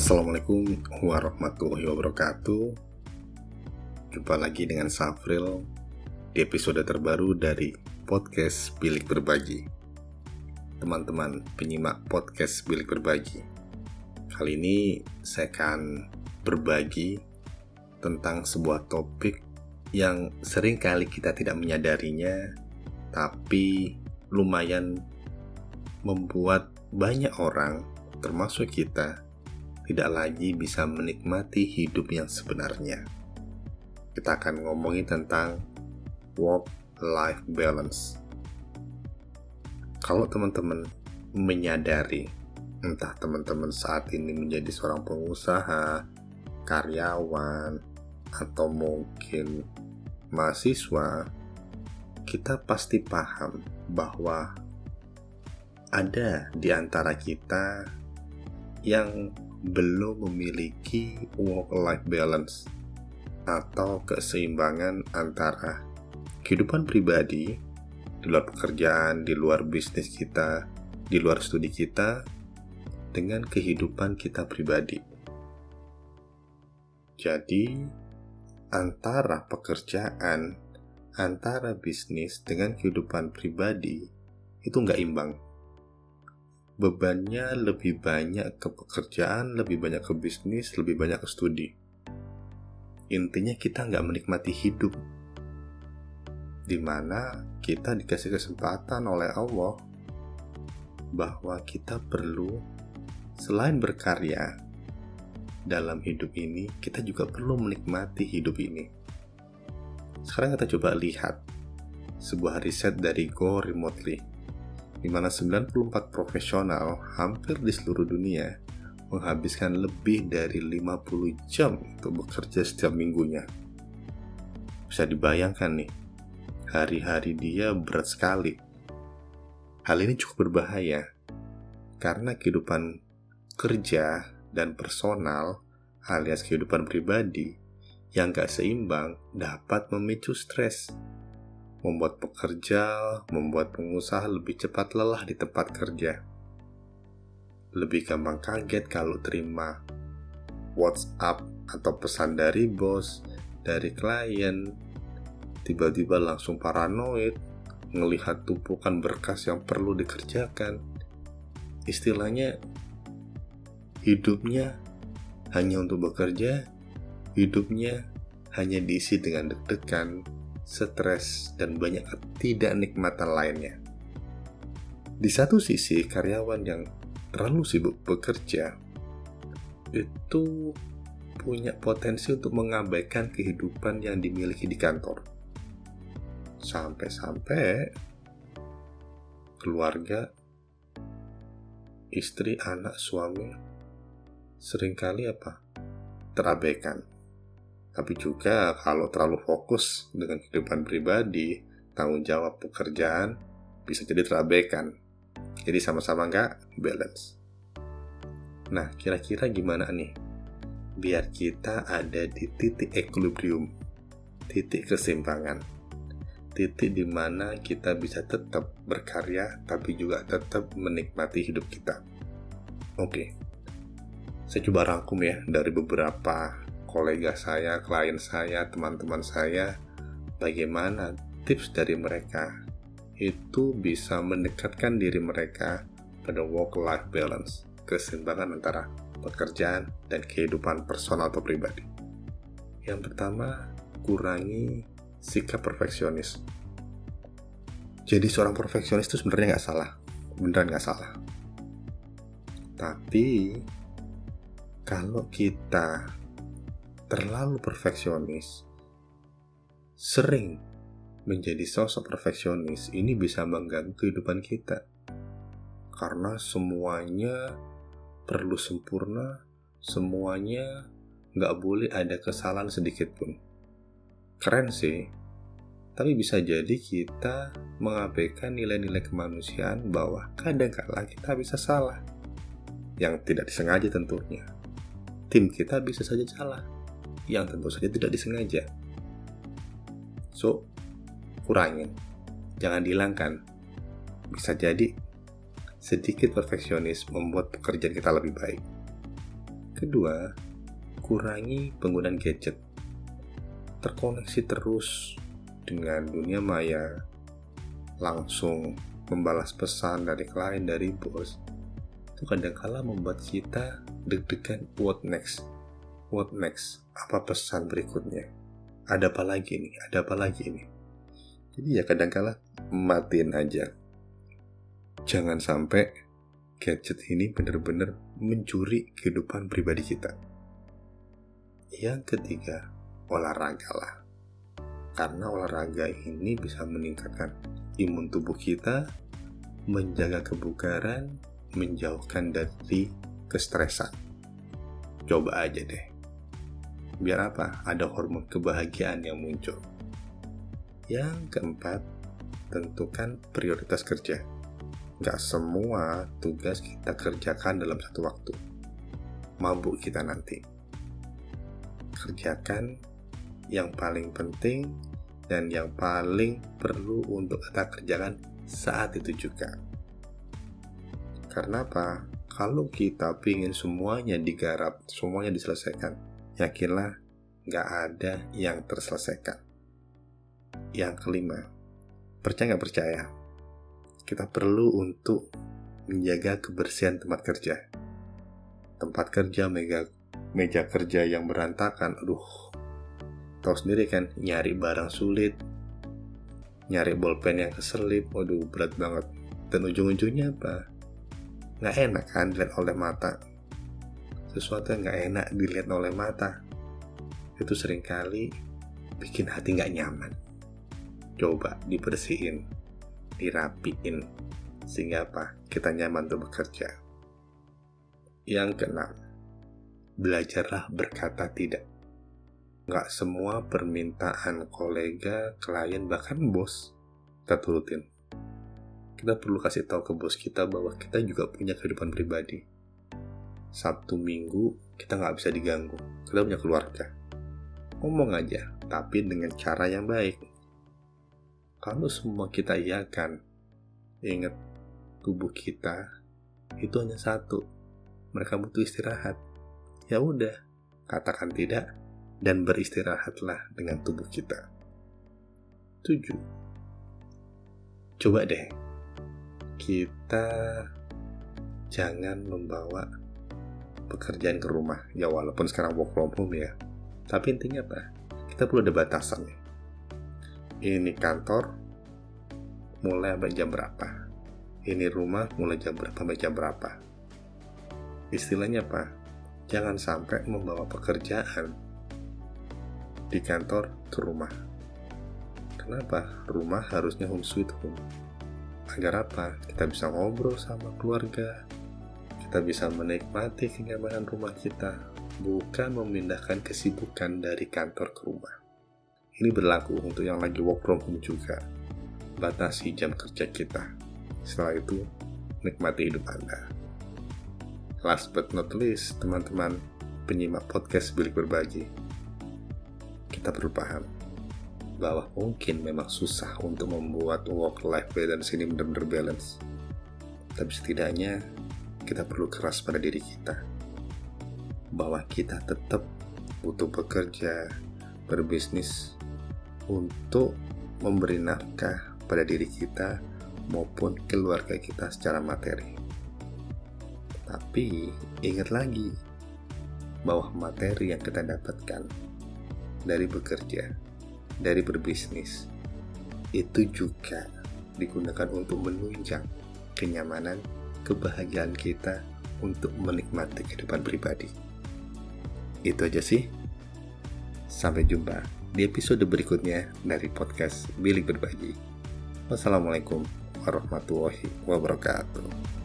Assalamualaikum warahmatullahi wabarakatuh. Jumpa lagi dengan Safril Di episode terbaru dari Podcast Bilik Berbagi. Teman-teman penyimak Podcast Bilik Berbagi Kali ini saya akan berbagi Tentang sebuah topik yang sering kali kita tidak menyadarinya Tapi lumayan membuat banyak orang termasuk kita tidak lagi bisa menikmati hidup yang sebenarnya. Kita akan ngomongin tentang work-life balance. Kalau teman-teman menyadari, entah teman-teman saat ini menjadi seorang pengusaha, karyawan, atau mungkin mahasiswa, kita pasti paham bahwa ada di antara kita yang belum memiliki work-life balance atau keseimbangan antara kehidupan pribadi di luar pekerjaan, di luar bisnis kita, di luar studi kita, dengan kehidupan kita pribadi. Jadi, antara pekerjaan, antara bisnis dengan kehidupan pribadi itu nggak imbang bebannya lebih banyak ke pekerjaan, lebih banyak ke bisnis, lebih banyak ke studi. Intinya kita nggak menikmati hidup. Di mana kita dikasih kesempatan oleh Allah bahwa kita perlu selain berkarya dalam hidup ini, kita juga perlu menikmati hidup ini. Sekarang kita coba lihat sebuah riset dari Go Remotely di mana 94 profesional hampir di seluruh dunia menghabiskan lebih dari 50 jam untuk bekerja setiap minggunya. Bisa dibayangkan nih, hari-hari dia berat sekali. Hal ini cukup berbahaya, karena kehidupan kerja dan personal alias kehidupan pribadi yang gak seimbang dapat memicu stres membuat pekerja, membuat pengusaha lebih cepat lelah di tempat kerja. Lebih gampang kaget kalau terima WhatsApp atau pesan dari bos, dari klien, tiba-tiba langsung paranoid, melihat tumpukan berkas yang perlu dikerjakan. Istilahnya, hidupnya hanya untuk bekerja, hidupnya hanya diisi dengan deg-degan, stres, dan banyak tidak nikmatan lainnya. Di satu sisi, karyawan yang terlalu sibuk bekerja itu punya potensi untuk mengabaikan kehidupan yang dimiliki di kantor. Sampai-sampai keluarga, istri, anak, suami sering kali apa? terabaikan. Tapi juga kalau terlalu fokus dengan kehidupan pribadi, tanggung jawab pekerjaan bisa jadi terabaikan. Jadi sama-sama nggak balance. Nah, kira-kira gimana nih? Biar kita ada di titik equilibrium, titik keseimbangan, titik di mana kita bisa tetap berkarya tapi juga tetap menikmati hidup kita. Oke, saya coba rangkum ya dari beberapa kolega saya, klien saya, teman-teman saya, bagaimana tips dari mereka itu bisa mendekatkan diri mereka pada work-life balance, keseimbangan antara pekerjaan dan kehidupan personal atau pribadi. Yang pertama, kurangi sikap perfeksionis. Jadi seorang perfeksionis itu sebenarnya nggak salah, beneran nggak salah. Tapi kalau kita terlalu perfeksionis, sering menjadi sosok perfeksionis ini bisa mengganggu kehidupan kita. Karena semuanya perlu sempurna, semuanya nggak boleh ada kesalahan sedikit pun. Keren sih, tapi bisa jadi kita mengabaikan nilai-nilai kemanusiaan bahwa kadang-kala kita bisa salah. Yang tidak disengaja tentunya. Tim kita bisa saja salah yang tentu saja tidak disengaja. So, kurangin. Jangan dihilangkan. Bisa jadi sedikit perfeksionis membuat pekerjaan kita lebih baik. kedua, kurangi penggunaan gadget. Terkoneksi terus dengan dunia maya, langsung membalas pesan dari klien dari bos, itu kadang-kala membuat kita deg-degan what next, what next, apa pesan berikutnya, ada apa lagi nih, ada apa lagi nih. Jadi ya kadang-kala matiin aja. Jangan sampai gadget ini benar-benar mencuri kehidupan pribadi kita. Yang ketiga, olahraga lah. Karena olahraga ini bisa meningkatkan imun tubuh kita, menjaga kebugaran, menjauhkan dari kestresan. Coba aja deh. Biar apa? Ada hormon kebahagiaan yang muncul. Yang keempat, tentukan prioritas kerja. Gak semua tugas kita kerjakan dalam satu waktu. Mabuk kita nanti. Kerjakan yang paling penting dan yang paling perlu untuk kita kerjakan saat itu juga. Karena apa? Kalau kita ingin semuanya digarap, semuanya diselesaikan, yakinlah nggak ada yang terselesaikan. Yang kelima, percaya nggak percaya, kita perlu untuk menjaga kebersihan tempat kerja. Tempat kerja meja, meja kerja yang berantakan, aduh, tahu sendiri kan nyari barang sulit. Nyari bolpen yang keselip waduh berat banget. Dan ujung-ujungnya apa? Nggak enak kan dilihat oleh mata sesuatu yang nggak enak dilihat oleh mata. Itu sering kali bikin hati nggak nyaman. Coba dibersihin dirapiin sehingga apa? Kita nyaman untuk bekerja. Yang keenam belajarlah berkata tidak. Nggak semua permintaan kolega, klien, bahkan bos kita turutin. Kita perlu kasih tahu ke bos kita bahwa kita juga punya kehidupan pribadi. Sabtu minggu kita nggak bisa diganggu, kita punya keluarga. Ngomong aja, tapi dengan cara yang baik. Kalau semua kita iakan, ingat tubuh kita itu hanya satu. Mereka butuh istirahat. Ya udah, katakan tidak, dan beristirahatlah dengan tubuh kita. 7. Coba deh, kita jangan membawa pekerjaan ke rumah. Ya walaupun sekarang work from home ya. Tapi intinya apa? Kita perlu ada batasan nih. Ini kantor mulai sampai jam berapa? Ini rumah mulai jam berapa sampai jam berapa? Istilahnya apa? Jangan sampai membawa pekerjaan di kantor ke rumah. Kenapa? Rumah harusnya home sweet home. Agar apa? Kita bisa ngobrol sama keluarga, kita bisa menikmati kenyamanan rumah kita, bukan memindahkan kesibukan dari kantor ke rumah. Ini berlaku untuk yang lagi work from home juga. Batasi jam kerja kita. Setelah itu, nikmati hidup Anda. Last but not least, teman-teman penyimak podcast Bilik Berbagi kita perlu paham bahwa mungkin memang susah untuk membuat work-life balance ini benar-benar balance. Tapi setidaknya kita perlu keras pada diri kita. Bahwa kita tetap butuh bekerja, berbisnis untuk memberi nafkah pada diri kita maupun keluarga kita secara materi. Tapi ingat lagi bahwa materi yang kita dapatkan dari bekerja, dari berbisnis, itu juga digunakan untuk menunjang kenyamanan, kebahagiaan kita untuk menikmati kehidupan pribadi. Itu aja sih. Sampai jumpa di episode berikutnya dari podcast Bilik Berbagi. Wassalamualaikum warahmatullahi wabarakatuh.